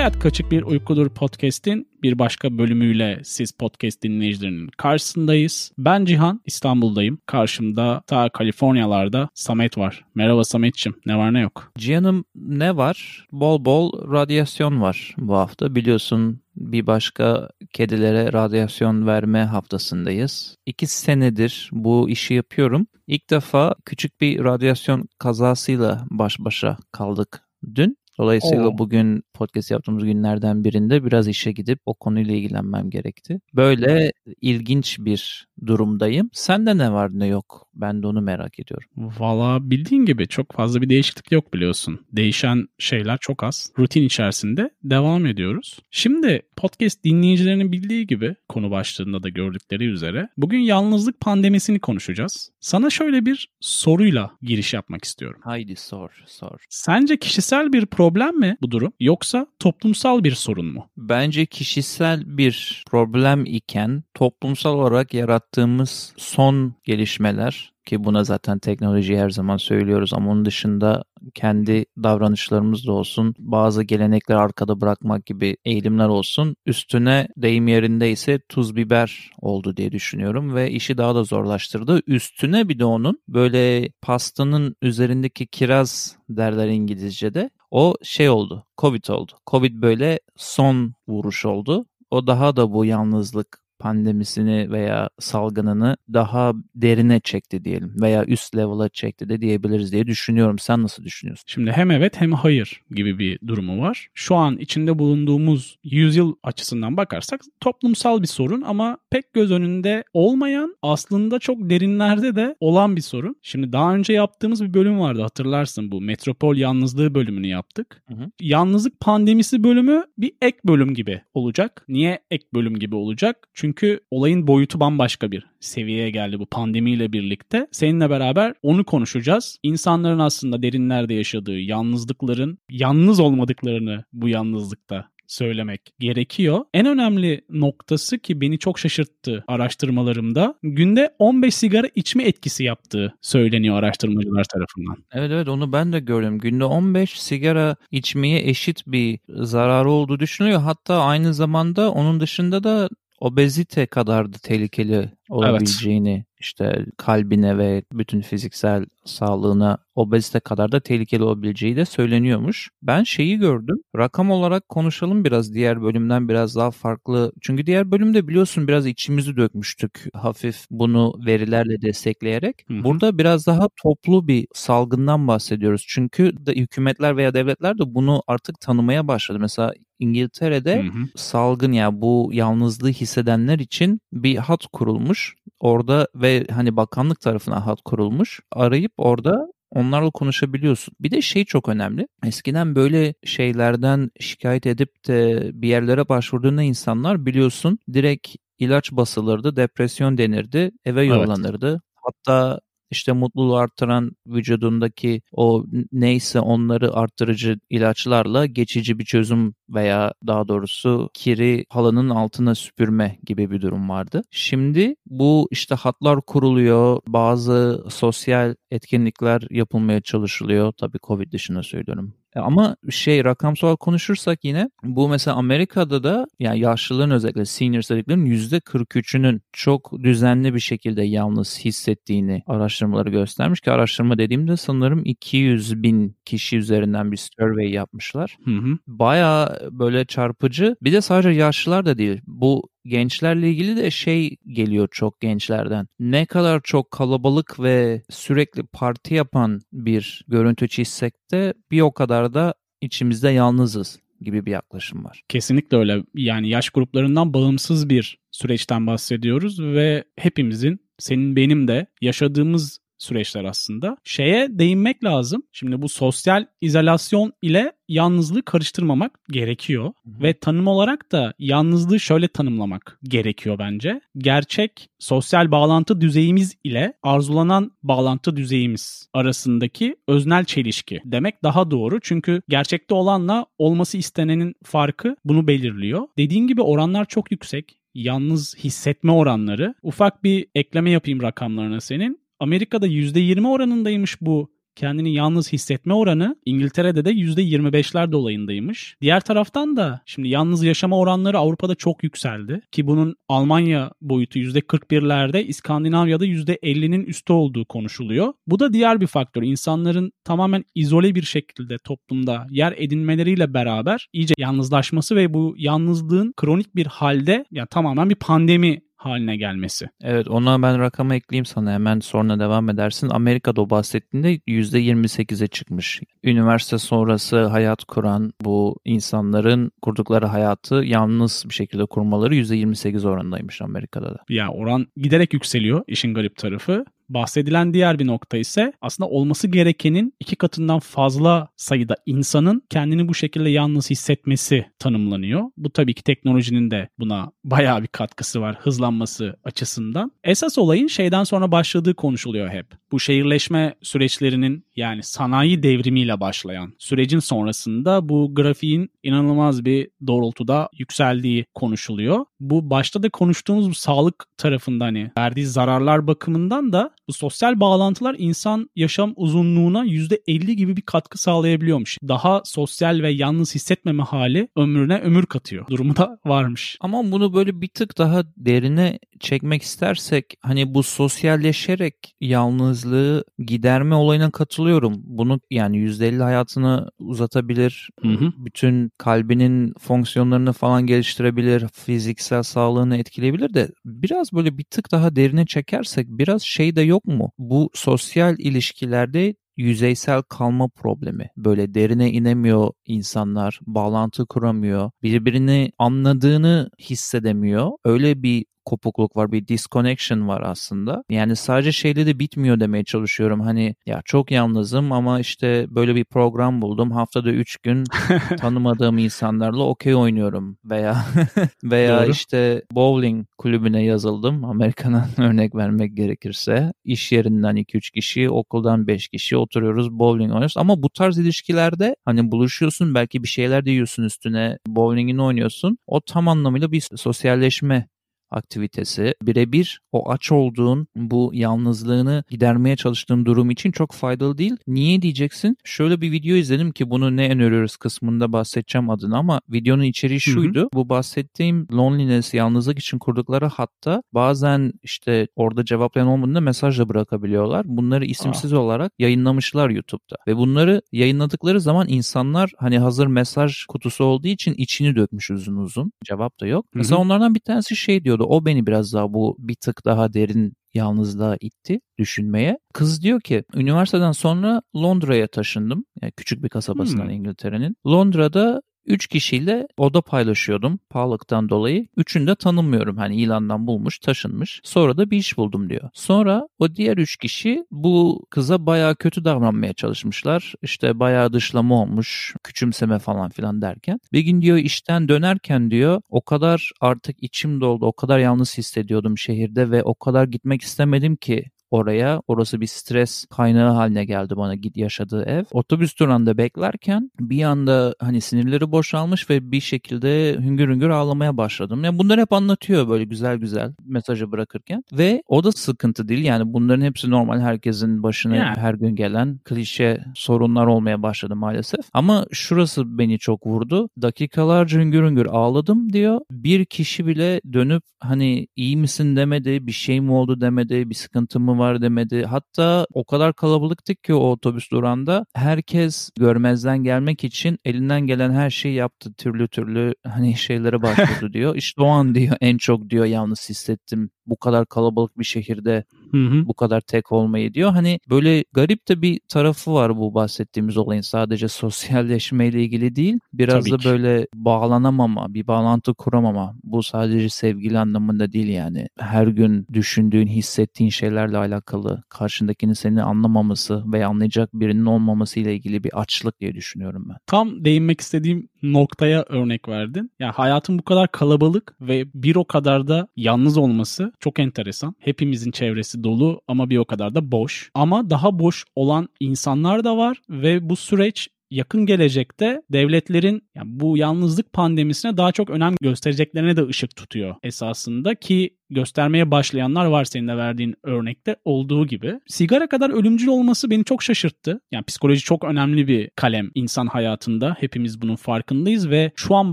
Hayat Kaçık Bir Uykudur podcast'in bir başka bölümüyle siz podcast dinleyicilerinin karşısındayız. Ben Cihan, İstanbul'dayım. Karşımda ta Kaliforniyalarda Samet var. Merhaba Samet'ciğim, ne var ne yok? Cihan'ım ne var? Bol bol radyasyon var bu hafta. Biliyorsun bir başka kedilere radyasyon verme haftasındayız. İki senedir bu işi yapıyorum. İlk defa küçük bir radyasyon kazasıyla baş başa kaldık dün. Dolayısıyla Oo. bugün podcast yaptığımız günlerden birinde biraz işe gidip o konuyla ilgilenmem gerekti. Böyle ilginç bir durumdayım. Sende ne var ne yok? Ben de onu merak ediyorum. Valla bildiğin gibi çok fazla bir değişiklik yok biliyorsun. Değişen şeyler çok az. Rutin içerisinde devam ediyoruz. Şimdi podcast dinleyicilerinin bildiği gibi konu başlığında da gördükleri üzere bugün yalnızlık pandemisini konuşacağız. Sana şöyle bir soruyla giriş yapmak istiyorum. Haydi sor, sor. Sence kişisel bir problem mi bu durum yoksa toplumsal bir sorun mu? Bence kişisel bir problem iken toplumsal olarak yarattığımız son gelişmeler ki buna zaten teknoloji her zaman söylüyoruz ama onun dışında kendi davranışlarımız da olsun, bazı gelenekleri arkada bırakmak gibi eğilimler olsun. Üstüne deyim yerinde ise tuz biber oldu diye düşünüyorum ve işi daha da zorlaştırdı. Üstüne bir de onun böyle pastanın üzerindeki kiraz derler İngilizce'de. O şey oldu, Covid oldu. Covid böyle son vuruş oldu. O daha da bu yalnızlık pandemisini veya salgınını daha derine çekti diyelim veya üst level'a çekti de diyebiliriz diye düşünüyorum. Sen nasıl düşünüyorsun? Şimdi hem evet hem hayır gibi bir durumu var. Şu an içinde bulunduğumuz yüzyıl açısından bakarsak toplumsal bir sorun ama pek göz önünde olmayan aslında çok derinlerde de olan bir sorun. Şimdi daha önce yaptığımız bir bölüm vardı hatırlarsın bu metropol yalnızlığı bölümünü yaptık. Hı hı. Yalnızlık pandemisi bölümü bir ek bölüm gibi olacak. Niye ek bölüm gibi olacak? Çünkü çünkü olayın boyutu bambaşka bir seviyeye geldi bu pandemiyle birlikte. Seninle beraber onu konuşacağız. İnsanların aslında derinlerde yaşadığı yalnızlıkların yalnız olmadıklarını bu yalnızlıkta söylemek gerekiyor. En önemli noktası ki beni çok şaşırttı araştırmalarımda günde 15 sigara içme etkisi yaptığı söyleniyor araştırmacılar tarafından. Evet evet onu ben de gördüm. Günde 15 sigara içmeye eşit bir zararı olduğu düşünülüyor. Hatta aynı zamanda onun dışında da obezite kadar da tehlikeli olabileceğini evet. işte kalbine ve bütün fiziksel sağlığına obezite kadar da tehlikeli olabileceği de söyleniyormuş. Ben şeyi gördüm. Rakam olarak konuşalım biraz diğer bölümden biraz daha farklı. Çünkü diğer bölümde biliyorsun biraz içimizi dökmüştük hafif bunu verilerle destekleyerek. Hı-hı. Burada biraz daha toplu bir salgından bahsediyoruz. Çünkü de hükümetler veya devletler de bunu artık tanımaya başladı. Mesela İngiltere'de hı hı. salgın ya yani bu yalnızlığı hissedenler için bir hat kurulmuş. Orada ve hani bakanlık tarafına hat kurulmuş. Arayıp orada onlarla konuşabiliyorsun. Bir de şey çok önemli. Eskiden böyle şeylerden şikayet edip de bir yerlere başvurduğunda insanlar biliyorsun direkt ilaç basılırdı, depresyon denirdi, eve yollanırdı. Evet. Hatta işte mutluluğu arttıran vücudundaki o neyse onları arttırıcı ilaçlarla geçici bir çözüm veya daha doğrusu kiri halının altına süpürme gibi bir durum vardı. Şimdi bu işte hatlar kuruluyor, bazı sosyal etkinlikler yapılmaya çalışılıyor. Tabii Covid dışında söylüyorum. E, ama şey rakamsal konuşursak yine bu mesela Amerika'da da yani yaşlıların özellikle seniors dediklerinin %43'ünün çok düzenli bir şekilde yalnız hissettiğini araştırmaları göstermiş ki araştırma dediğimde sanırım 200 bin kişi üzerinden bir survey yapmışlar. Hı hı. Baya böyle çarpıcı. Bir de sadece yaşlılar da değil. Bu gençlerle ilgili de şey geliyor çok gençlerden. Ne kadar çok kalabalık ve sürekli parti yapan bir görüntü çizsek de bir o kadar da içimizde yalnızız gibi bir yaklaşım var. Kesinlikle öyle. Yani yaş gruplarından bağımsız bir süreçten bahsediyoruz ve hepimizin senin benim de yaşadığımız süreçler aslında. Şeye değinmek lazım. Şimdi bu sosyal izolasyon ile yalnızlığı karıştırmamak gerekiyor. Hı-hı. Ve tanım olarak da yalnızlığı şöyle tanımlamak gerekiyor bence. Gerçek sosyal bağlantı düzeyimiz ile arzulanan bağlantı düzeyimiz arasındaki öznel çelişki demek daha doğru. Çünkü gerçekte olanla olması istenenin farkı bunu belirliyor. Dediğin gibi oranlar çok yüksek yalnız hissetme oranları. Ufak bir ekleme yapayım rakamlarına senin. Amerika'da %20 oranındaymış bu kendini yalnız hissetme oranı İngiltere'de de %25'ler dolayındaymış. Diğer taraftan da şimdi yalnız yaşama oranları Avrupa'da çok yükseldi ki bunun Almanya boyutu %41'lerde, İskandinavya'da %50'nin üstü olduğu konuşuluyor. Bu da diğer bir faktör. İnsanların tamamen izole bir şekilde toplumda yer edinmeleriyle beraber iyice yalnızlaşması ve bu yalnızlığın kronik bir halde yani tamamen bir pandemi haline gelmesi. Evet ona ben rakamı ekleyeyim sana hemen sonra devam edersin. Amerika'da o bahsettiğinde %28'e çıkmış. Üniversite sonrası hayat kuran bu insanların kurdukları hayatı yalnız bir şekilde kurmaları %28 oranındaymış Amerika'da da. Ya oran giderek yükseliyor işin garip tarafı. Bahsedilen diğer bir nokta ise aslında olması gerekenin iki katından fazla sayıda insanın kendini bu şekilde yalnız hissetmesi tanımlanıyor. Bu tabii ki teknolojinin de buna bayağı bir katkısı var hızlanması açısından. Esas olayın şeyden sonra başladığı konuşuluyor hep. Bu şehirleşme süreçlerinin yani sanayi devrimiyle başlayan sürecin sonrasında bu grafiğin inanılmaz bir doğrultuda yükseldiği konuşuluyor. Bu başta da konuştuğumuz bu sağlık tarafında hani verdiği zararlar bakımından da sosyal bağlantılar insan yaşam uzunluğuna %50 gibi bir katkı sağlayabiliyormuş. Daha sosyal ve yalnız hissetmeme hali ömrüne ömür katıyor. Durumu da varmış. Ama bunu böyle bir tık daha derine çekmek istersek hani bu sosyalleşerek yalnızlığı giderme olayına katılıyorum. Bunu yani %50 hayatını uzatabilir. Hı hı. Bütün kalbinin fonksiyonlarını falan geliştirebilir. Fiziksel sağlığını etkileyebilir de biraz böyle bir tık daha derine çekersek biraz şey de yok mu? Bu sosyal ilişkilerde yüzeysel kalma problemi. Böyle derine inemiyor insanlar, bağlantı kuramıyor, birbirini anladığını hissedemiyor. Öyle bir kopukluk var, bir disconnection var aslında. Yani sadece şeyle de bitmiyor demeye çalışıyorum. Hani ya çok yalnızım ama işte böyle bir program buldum. Haftada 3 gün tanımadığım insanlarla okey oynuyorum veya veya Doğru. işte bowling kulübüne yazıldım. Amerika'dan örnek vermek gerekirse. iş yerinden 2-3 kişi, okuldan 5 kişi oturuyoruz, bowling oynuyoruz. Ama bu tarz ilişkilerde hani buluşuyorsun, belki bir şeyler de yiyorsun üstüne, bowlingini oynuyorsun. O tam anlamıyla bir sosyalleşme aktivitesi birebir o aç olduğun bu yalnızlığını gidermeye çalıştığın durum için çok faydalı değil. Niye diyeceksin? Şöyle bir video izledim ki bunu ne öneriyoruz kısmında bahsedeceğim adını ama videonun içeriği şuydu. Hı hı. Bu bahsettiğim loneliness, yalnızlık için kurdukları hatta bazen işte orada cevaplayan olmadığında mesaj da bırakabiliyorlar. Bunları isimsiz Aa. olarak yayınlamışlar YouTube'da. Ve bunları yayınladıkları zaman insanlar hani hazır mesaj kutusu olduğu için içini dökmüş uzun uzun. Cevap da yok. Hı hı. Mesela onlardan bir tanesi şey diyordu o beni biraz daha bu bir tık daha derin yalnızlığa itti düşünmeye. Kız diyor ki üniversiteden sonra Londra'ya taşındım. Yani küçük bir kasabasından hmm. İngiltere'nin. Londra'da 3 kişiyle oda paylaşıyordum pahalılıktan dolayı. Üçünü de tanımıyorum. Hani ilandan bulmuş, taşınmış. Sonra da bir iş buldum diyor. Sonra o diğer 3 kişi bu kıza bayağı kötü davranmaya çalışmışlar. İşte bayağı dışlama olmuş, küçümseme falan filan derken. Bir gün diyor işten dönerken diyor o kadar artık içim doldu, o kadar yalnız hissediyordum şehirde ve o kadar gitmek istemedim ki oraya. Orası bir stres kaynağı haline geldi bana git yaşadığı ev. Otobüs durağında beklerken bir anda hani sinirleri boşalmış ve bir şekilde hüngür hüngür ağlamaya başladım. Yani bunları hep anlatıyor böyle güzel güzel mesajı bırakırken. Ve o da sıkıntı değil. Yani bunların hepsi normal herkesin başına yani. her gün gelen klişe sorunlar olmaya başladı maalesef. Ama şurası beni çok vurdu. Dakikalarca hüngür hüngür ağladım diyor. Bir kişi bile dönüp hani iyi misin demedi, bir şey mi oldu demedi, bir sıkıntı mı var demedi. Hatta o kadar kalabalıktık ki o otobüs durağında herkes görmezden gelmek için elinden gelen her şeyi yaptı. Türlü türlü hani şeylere başladı diyor. İşte o an diyor en çok diyor yalnız hissettim bu kadar kalabalık bir şehirde hı hı. bu kadar tek olmayı diyor. Hani böyle garip de bir tarafı var bu bahsettiğimiz olayın. Sadece sosyalleşmeyle ilgili değil. Biraz Tabii da ki. böyle bağlanamama, bir bağlantı kuramama. Bu sadece sevgili anlamında değil yani. Her gün düşündüğün, hissettiğin şeylerle alakalı. Karşındakinin seni anlamaması veya anlayacak birinin olmaması ile ilgili bir açlık diye düşünüyorum ben. Tam değinmek istediğim noktaya örnek verdin. Ya yani hayatın bu kadar kalabalık ve bir o kadar da yalnız olması çok enteresan. Hepimizin çevresi dolu ama bir o kadar da boş. Ama daha boş olan insanlar da var ve bu süreç yakın gelecekte devletlerin yani bu yalnızlık pandemisine daha çok önem göstereceklerine de ışık tutuyor esasında ki göstermeye başlayanlar var senin de verdiğin örnekte olduğu gibi. Sigara kadar ölümcül olması beni çok şaşırttı. Yani psikoloji çok önemli bir kalem insan hayatında. Hepimiz bunun farkındayız ve şu an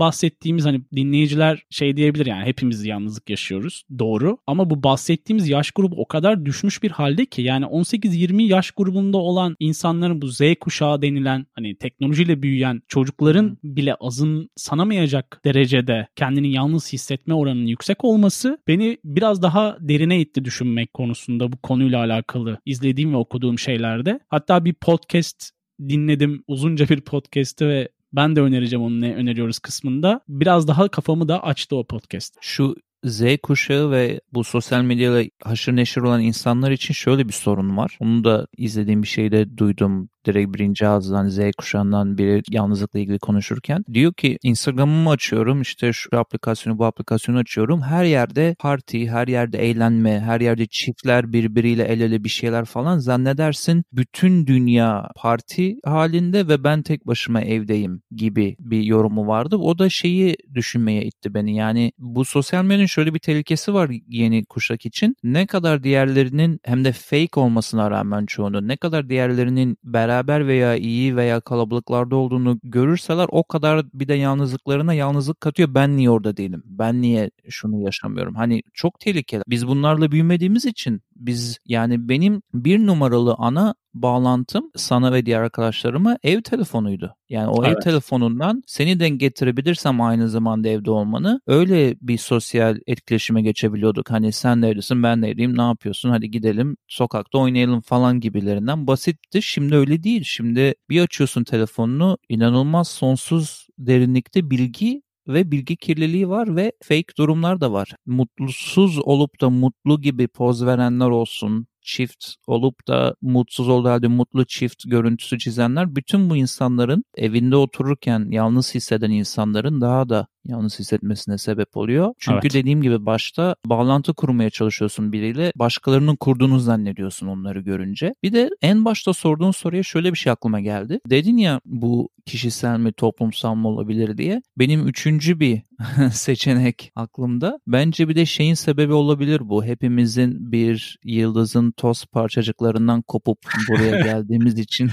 bahsettiğimiz hani dinleyiciler şey diyebilir yani hepimiz yalnızlık yaşıyoruz. Doğru. Ama bu bahsettiğimiz yaş grubu o kadar düşmüş bir halde ki yani 18-20 yaş grubunda olan insanların bu Z kuşağı denilen hani teknolojiyle büyüyen çocukların bile azın sanamayacak derecede kendini yalnız hissetme oranının yüksek olması beni biraz daha derine itti düşünmek konusunda bu konuyla alakalı izlediğim ve okuduğum şeylerde. Hatta bir podcast dinledim uzunca bir podcast'ı ve ben de önereceğim onu ne öneriyoruz kısmında. Biraz daha kafamı da açtı o podcast. Şu Z kuşağı ve bu sosyal medyayla haşır neşir olan insanlar için şöyle bir sorun var. Onu da izlediğim bir şeyde duydum direkt birinci ağızdan Z kuşağından biri yalnızlıkla ilgili konuşurken diyor ki Instagram'ımı açıyorum işte şu aplikasyonu bu aplikasyonu açıyorum. Her yerde parti her yerde eğlenme her yerde çiftler birbiriyle el ele bir şeyler falan zannedersin. Bütün dünya parti halinde ve ben tek başıma evdeyim gibi bir yorumu vardı. O da şeyi düşünmeye itti beni. Yani bu sosyal medyanın şöyle bir tehlikesi var yeni kuşak için. Ne kadar diğerlerinin hem de fake olmasına rağmen çoğunu ne kadar diğerlerinin beraber beraber veya iyi veya kalabalıklarda olduğunu görürseler o kadar bir de yalnızlıklarına yalnızlık katıyor. Ben niye orada değilim? Ben niye şunu yaşamıyorum? Hani çok tehlikeli. Biz bunlarla büyümediğimiz için biz yani benim bir numaralı ana bağlantım sana ve diğer arkadaşlarıma ev telefonuydu. Yani o evet. ev telefonundan seni denk getirebilirsem aynı zamanda evde olmanı öyle bir sosyal etkileşime geçebiliyorduk. Hani sen de evdesin ben de evdeyim ne yapıyorsun hadi gidelim sokakta oynayalım falan gibilerinden basitti. Şimdi öyle değil. Şimdi bir açıyorsun telefonunu inanılmaz sonsuz derinlikte bilgi ve bilgi kirliliği var ve fake durumlar da var. Mutlusuz olup da mutlu gibi poz verenler olsun, çift olup da mutsuz olduğu halde mutlu çift görüntüsü çizenler bütün bu insanların evinde otururken yalnız hisseden insanların daha da yalnız hissetmesine sebep oluyor. Çünkü evet. dediğim gibi başta bağlantı kurmaya çalışıyorsun biriyle. Başkalarının kurduğunu zannediyorsun onları görünce. Bir de en başta sorduğun soruya şöyle bir şey aklıma geldi. Dedin ya bu kişisel mi toplumsal mı olabilir diye. Benim üçüncü bir seçenek aklımda. Bence bir de şeyin sebebi olabilir bu. Hepimizin bir yıldızın toz parçacıklarından kopup buraya geldiğimiz için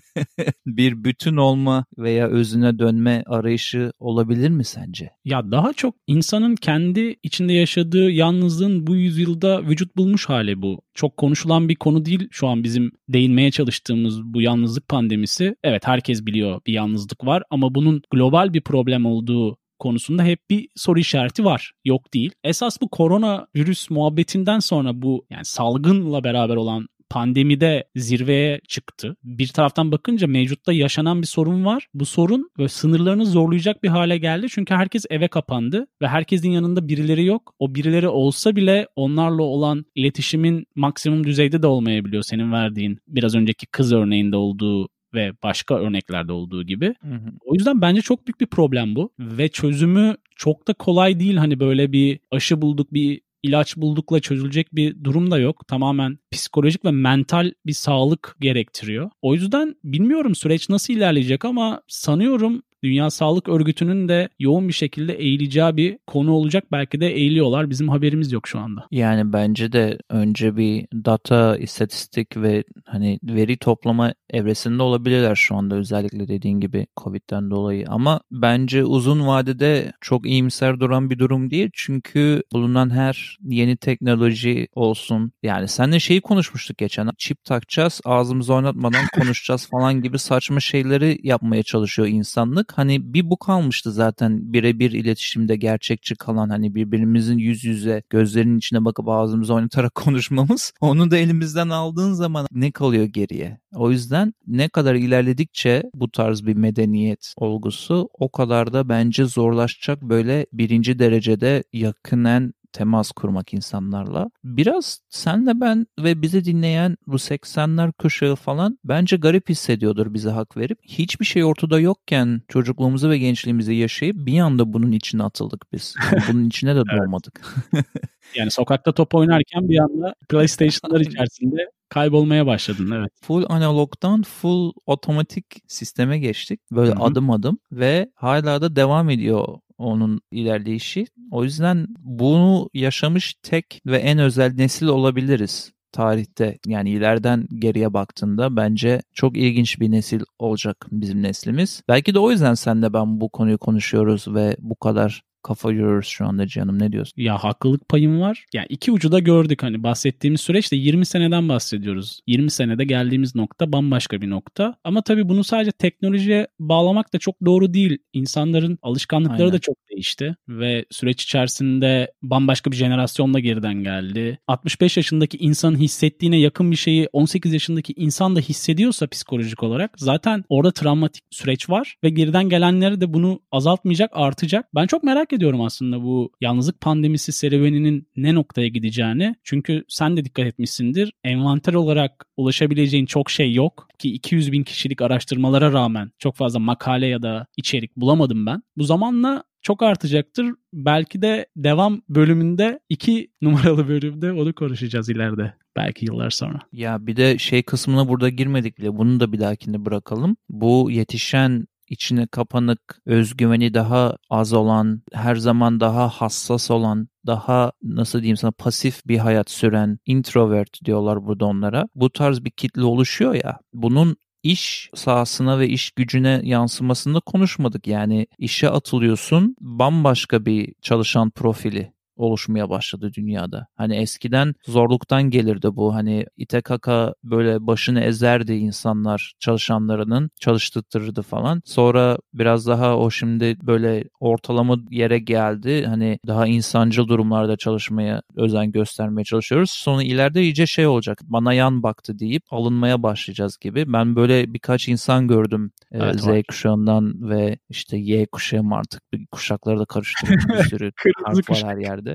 bir bütün olma veya özüne dönme arayışı olabilir mi sence? Ya daha çok insanın kendi içinde yaşadığı yalnızlığın bu yüzyılda vücut bulmuş hali bu. Çok konuşulan bir konu değil şu an bizim değinmeye çalıştığımız bu yalnızlık pandemisi. Evet herkes biliyor bir yalnızlık var ama bunun global bir problem olduğu konusunda hep bir soru işareti var. Yok değil. Esas bu korona virüs muhabbetinden sonra bu yani salgınla beraber olan pandemide zirveye çıktı. Bir taraftan bakınca mevcutta yaşanan bir sorun var. Bu sorun böyle sınırlarını zorlayacak bir hale geldi. Çünkü herkes eve kapandı ve herkesin yanında birileri yok. O birileri olsa bile onlarla olan iletişimin maksimum düzeyde de olmayabiliyor senin verdiğin biraz önceki kız örneğinde olduğu ve başka örneklerde olduğu gibi. Hı hı. O yüzden bence çok büyük bir problem bu ve çözümü çok da kolay değil hani böyle bir aşı bulduk bir ilaç buldukla çözülecek bir durum da yok. Tamamen psikolojik ve mental bir sağlık gerektiriyor. O yüzden bilmiyorum süreç nasıl ilerleyecek ama sanıyorum Dünya Sağlık Örgütü'nün de yoğun bir şekilde eğileceği bir konu olacak. Belki de eğiliyorlar. Bizim haberimiz yok şu anda. Yani bence de önce bir data, istatistik ve hani veri toplama evresinde olabilirler şu anda özellikle dediğin gibi Covid'den dolayı. Ama bence uzun vadede çok iyimser duran bir durum değil. Çünkü bulunan her yeni teknoloji olsun. Yani seninle şeyi konuşmuştuk geçen. Çip takacağız, ağzımızı oynatmadan konuşacağız falan gibi saçma şeyleri yapmaya çalışıyor insanlık hani bir bu kalmıştı zaten birebir iletişimde gerçekçi kalan hani birbirimizin yüz yüze gözlerinin içine bakıp ağzımızı oynatarak konuşmamız. Onu da elimizden aldığın zaman ne kalıyor geriye? O yüzden ne kadar ilerledikçe bu tarz bir medeniyet olgusu o kadar da bence zorlaşacak böyle birinci derecede yakınen temas kurmak insanlarla. Biraz senle ben ve bizi dinleyen bu 80'ler kuşağı falan bence garip hissediyordur bize hak verip. Hiçbir şey ortada yokken çocukluğumuzu ve gençliğimizi yaşayıp bir anda bunun içine atıldık biz. Yani bunun içine de doğmadık. yani sokakta top oynarken bir anda PlayStation'lar içerisinde kaybolmaya başladın evet. Full analogdan full otomatik sisteme geçtik. Böyle Hı-hı. adım adım ve hala da devam ediyor onun ilerleyişi. O yüzden bunu yaşamış tek ve en özel nesil olabiliriz tarihte yani ileriden geriye baktığında bence çok ilginç bir nesil olacak bizim neslimiz. Belki de o yüzden sen de ben bu konuyu konuşuyoruz ve bu kadar kafa yoruyoruz şu anda canım ne diyorsun? Ya haklılık payım var. Ya iki ucu da gördük hani bahsettiğimiz süreçte 20 seneden bahsediyoruz. 20 senede geldiğimiz nokta bambaşka bir nokta. Ama tabii bunu sadece teknolojiye bağlamak da çok doğru değil. İnsanların alışkanlıkları Aynen. da çok değişti ve süreç içerisinde bambaşka bir jenerasyonla geriden geldi. 65 yaşındaki insanın hissettiğine yakın bir şeyi 18 yaşındaki insan da hissediyorsa psikolojik olarak zaten orada travmatik süreç var ve geriden gelenleri de bunu azaltmayacak, artacak. Ben çok merak ediyorum aslında bu yalnızlık pandemisi serüveninin ne noktaya gideceğini. Çünkü sen de dikkat etmişsindir. Envanter olarak ulaşabileceğin çok şey yok. Ki 200 bin kişilik araştırmalara rağmen çok fazla makale ya da içerik bulamadım ben. Bu zamanla çok artacaktır. Belki de devam bölümünde iki numaralı bölümde onu konuşacağız ileride. Belki yıllar sonra. Ya bir de şey kısmına burada girmedik bile. Bunu da bir dahakinde bırakalım. Bu yetişen içine kapanık, özgüveni daha az olan, her zaman daha hassas olan, daha nasıl diyeyim sana pasif bir hayat süren introvert diyorlar burada onlara. Bu tarz bir kitle oluşuyor ya. Bunun iş sahasına ve iş gücüne yansımasında konuşmadık. Yani işe atılıyorsun bambaşka bir çalışan profili oluşmaya başladı dünyada. Hani eskiden zorluktan gelirdi bu. Hani ite kaka böyle başını ezerdi insanlar çalışanlarının çalıştırırdı falan. Sonra biraz daha o şimdi böyle ortalama yere geldi. Hani daha insancıl durumlarda çalışmaya özen göstermeye çalışıyoruz. Sonra ileride iyice şey olacak. Bana yan baktı deyip alınmaya başlayacağız gibi. Ben böyle birkaç insan gördüm e, evet, Z var. kuşağından ve işte Y kuşağı artık kuşakları da karıştırdım bir sürü harf var her yerde.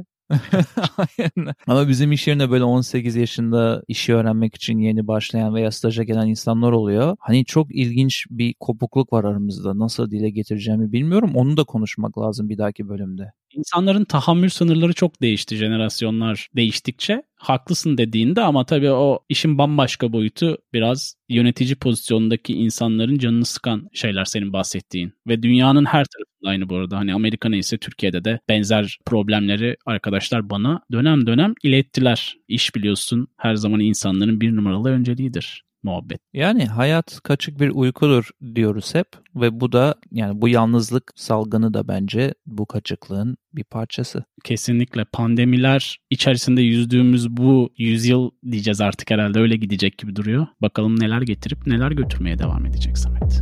Ama bizim iş yerinde böyle 18 yaşında işi öğrenmek için yeni başlayan veya staja gelen insanlar oluyor. Hani çok ilginç bir kopukluk var aramızda. Nasıl dile getireceğimi bilmiyorum. Onu da konuşmak lazım bir dahaki bölümde. İnsanların tahammül sınırları çok değişti jenerasyonlar değiştikçe. Haklısın dediğinde ama tabii o işin bambaşka boyutu biraz yönetici pozisyonundaki insanların canını sıkan şeyler senin bahsettiğin. Ve dünyanın her tarafında aynı bu arada. Hani Amerika neyse Türkiye'de de benzer problemleri arkadaşlar bana dönem dönem ilettiler. İş biliyorsun her zaman insanların bir numaralı önceliğidir muhabbet. Yani hayat kaçık bir uykudur diyoruz hep ve bu da yani bu yalnızlık salgını da bence bu kaçıklığın bir parçası. Kesinlikle pandemiler içerisinde yüzdüğümüz bu yüzyıl diyeceğiz artık herhalde öyle gidecek gibi duruyor. Bakalım neler getirip neler götürmeye devam edecek Samet.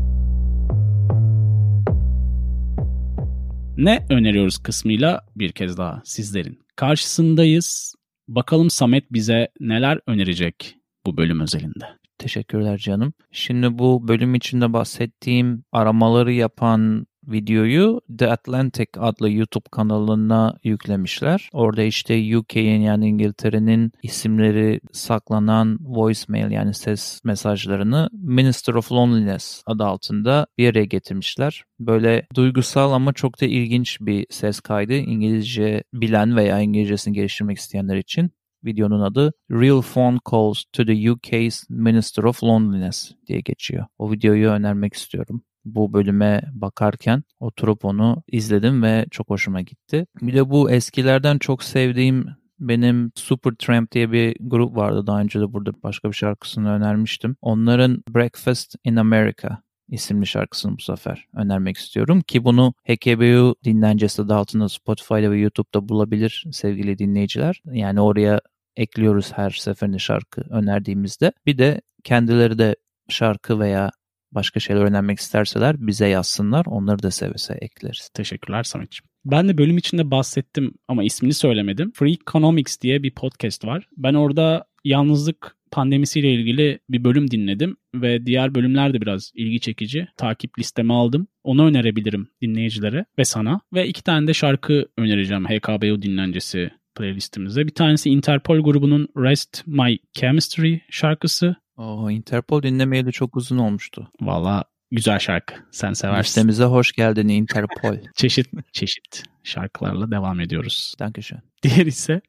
Ne öneriyoruz kısmıyla bir kez daha sizlerin karşısındayız. Bakalım Samet bize neler önerecek bu bölüm özelinde. Teşekkürler canım. Şimdi bu bölüm içinde bahsettiğim aramaları yapan videoyu The Atlantic adlı YouTube kanalına yüklemişler. Orada işte UK'in yani İngiltere'nin isimleri saklanan voicemail yani ses mesajlarını Minister of Loneliness adı altında bir yere getirmişler. Böyle duygusal ama çok da ilginç bir ses kaydı İngilizce bilen veya İngilizcesini geliştirmek isteyenler için. Videonun adı Real Phone Calls to the UK's Minister of Loneliness diye geçiyor. O videoyu önermek istiyorum. Bu bölüme bakarken oturup onu izledim ve çok hoşuma gitti. Bir de bu eskilerden çok sevdiğim benim Supertramp diye bir grup vardı. Daha önce de burada başka bir şarkısını önermiştim. Onların Breakfast in America isimli şarkısını bu sefer önermek istiyorum ki bunu HKBU dinlencesi adı altında Spotify'da ve YouTube'da bulabilir sevgili dinleyiciler. Yani oraya ekliyoruz her seferinde şarkı önerdiğimizde. Bir de kendileri de şarkı veya başka şeyler önermek isterseler bize yazsınlar. Onları da seve seve ekleriz. Teşekkürler Samet'ciğim. Ben de bölüm içinde bahsettim ama ismini söylemedim. Free Economics diye bir podcast var. Ben orada yalnızlık pandemisiyle ilgili bir bölüm dinledim ve diğer bölümler de biraz ilgi çekici. Takip listeme aldım. Onu önerebilirim dinleyicilere ve sana. Ve iki tane de şarkı önereceğim HKBO dinlencesi playlistimizde. Bir tanesi Interpol grubunun Rest My Chemistry şarkısı. Oo, Interpol dinlemeyeli çok uzun olmuştu. Valla Güzel şarkı. Sen seversin. Listemize hoş geldin Interpol. çeşit çeşit şarkılarla devam ediyoruz. Dankeschön. Diğer ise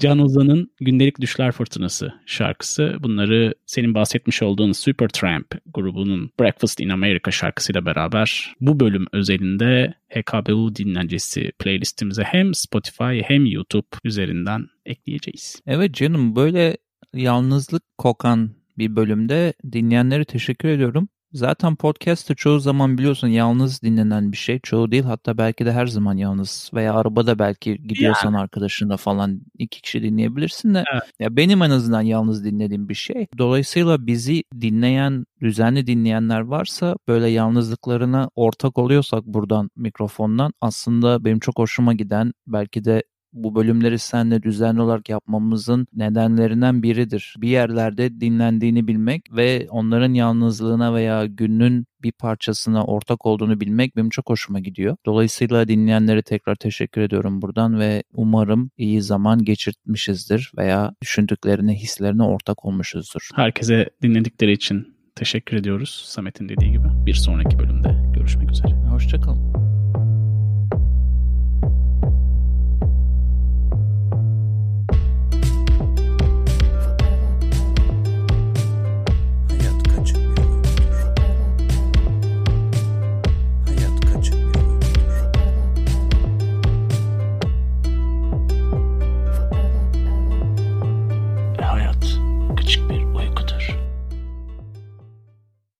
Can Ozan'ın Gündelik Düşler Fırtınası şarkısı. Bunları senin bahsetmiş olduğun Supertramp grubunun Breakfast in America şarkısıyla beraber bu bölüm özelinde HKBU dinlencesi playlistimize hem Spotify hem YouTube üzerinden ekleyeceğiz. Evet canım böyle yalnızlık kokan bir bölümde dinleyenlere teşekkür ediyorum. Zaten podcast'te çoğu zaman biliyorsun yalnız dinlenen bir şey. Çoğu değil hatta belki de her zaman yalnız veya arabada belki gidiyorsan yani. arkadaşınla falan iki kişi dinleyebilirsin de evet. ya benim en azından yalnız dinlediğim bir şey. Dolayısıyla bizi dinleyen, düzenli dinleyenler varsa böyle yalnızlıklarına ortak oluyorsak buradan mikrofondan aslında benim çok hoşuma giden belki de bu bölümleri seninle düzenli olarak yapmamızın nedenlerinden biridir. Bir yerlerde dinlendiğini bilmek ve onların yalnızlığına veya günün bir parçasına ortak olduğunu bilmek benim çok hoşuma gidiyor. Dolayısıyla dinleyenlere tekrar teşekkür ediyorum buradan ve umarım iyi zaman geçirtmişizdir veya düşündüklerine, hislerine ortak olmuşuzdur. Herkese dinledikleri için teşekkür ediyoruz. Samet'in dediği gibi bir sonraki bölümde görüşmek üzere. Hoşçakalın.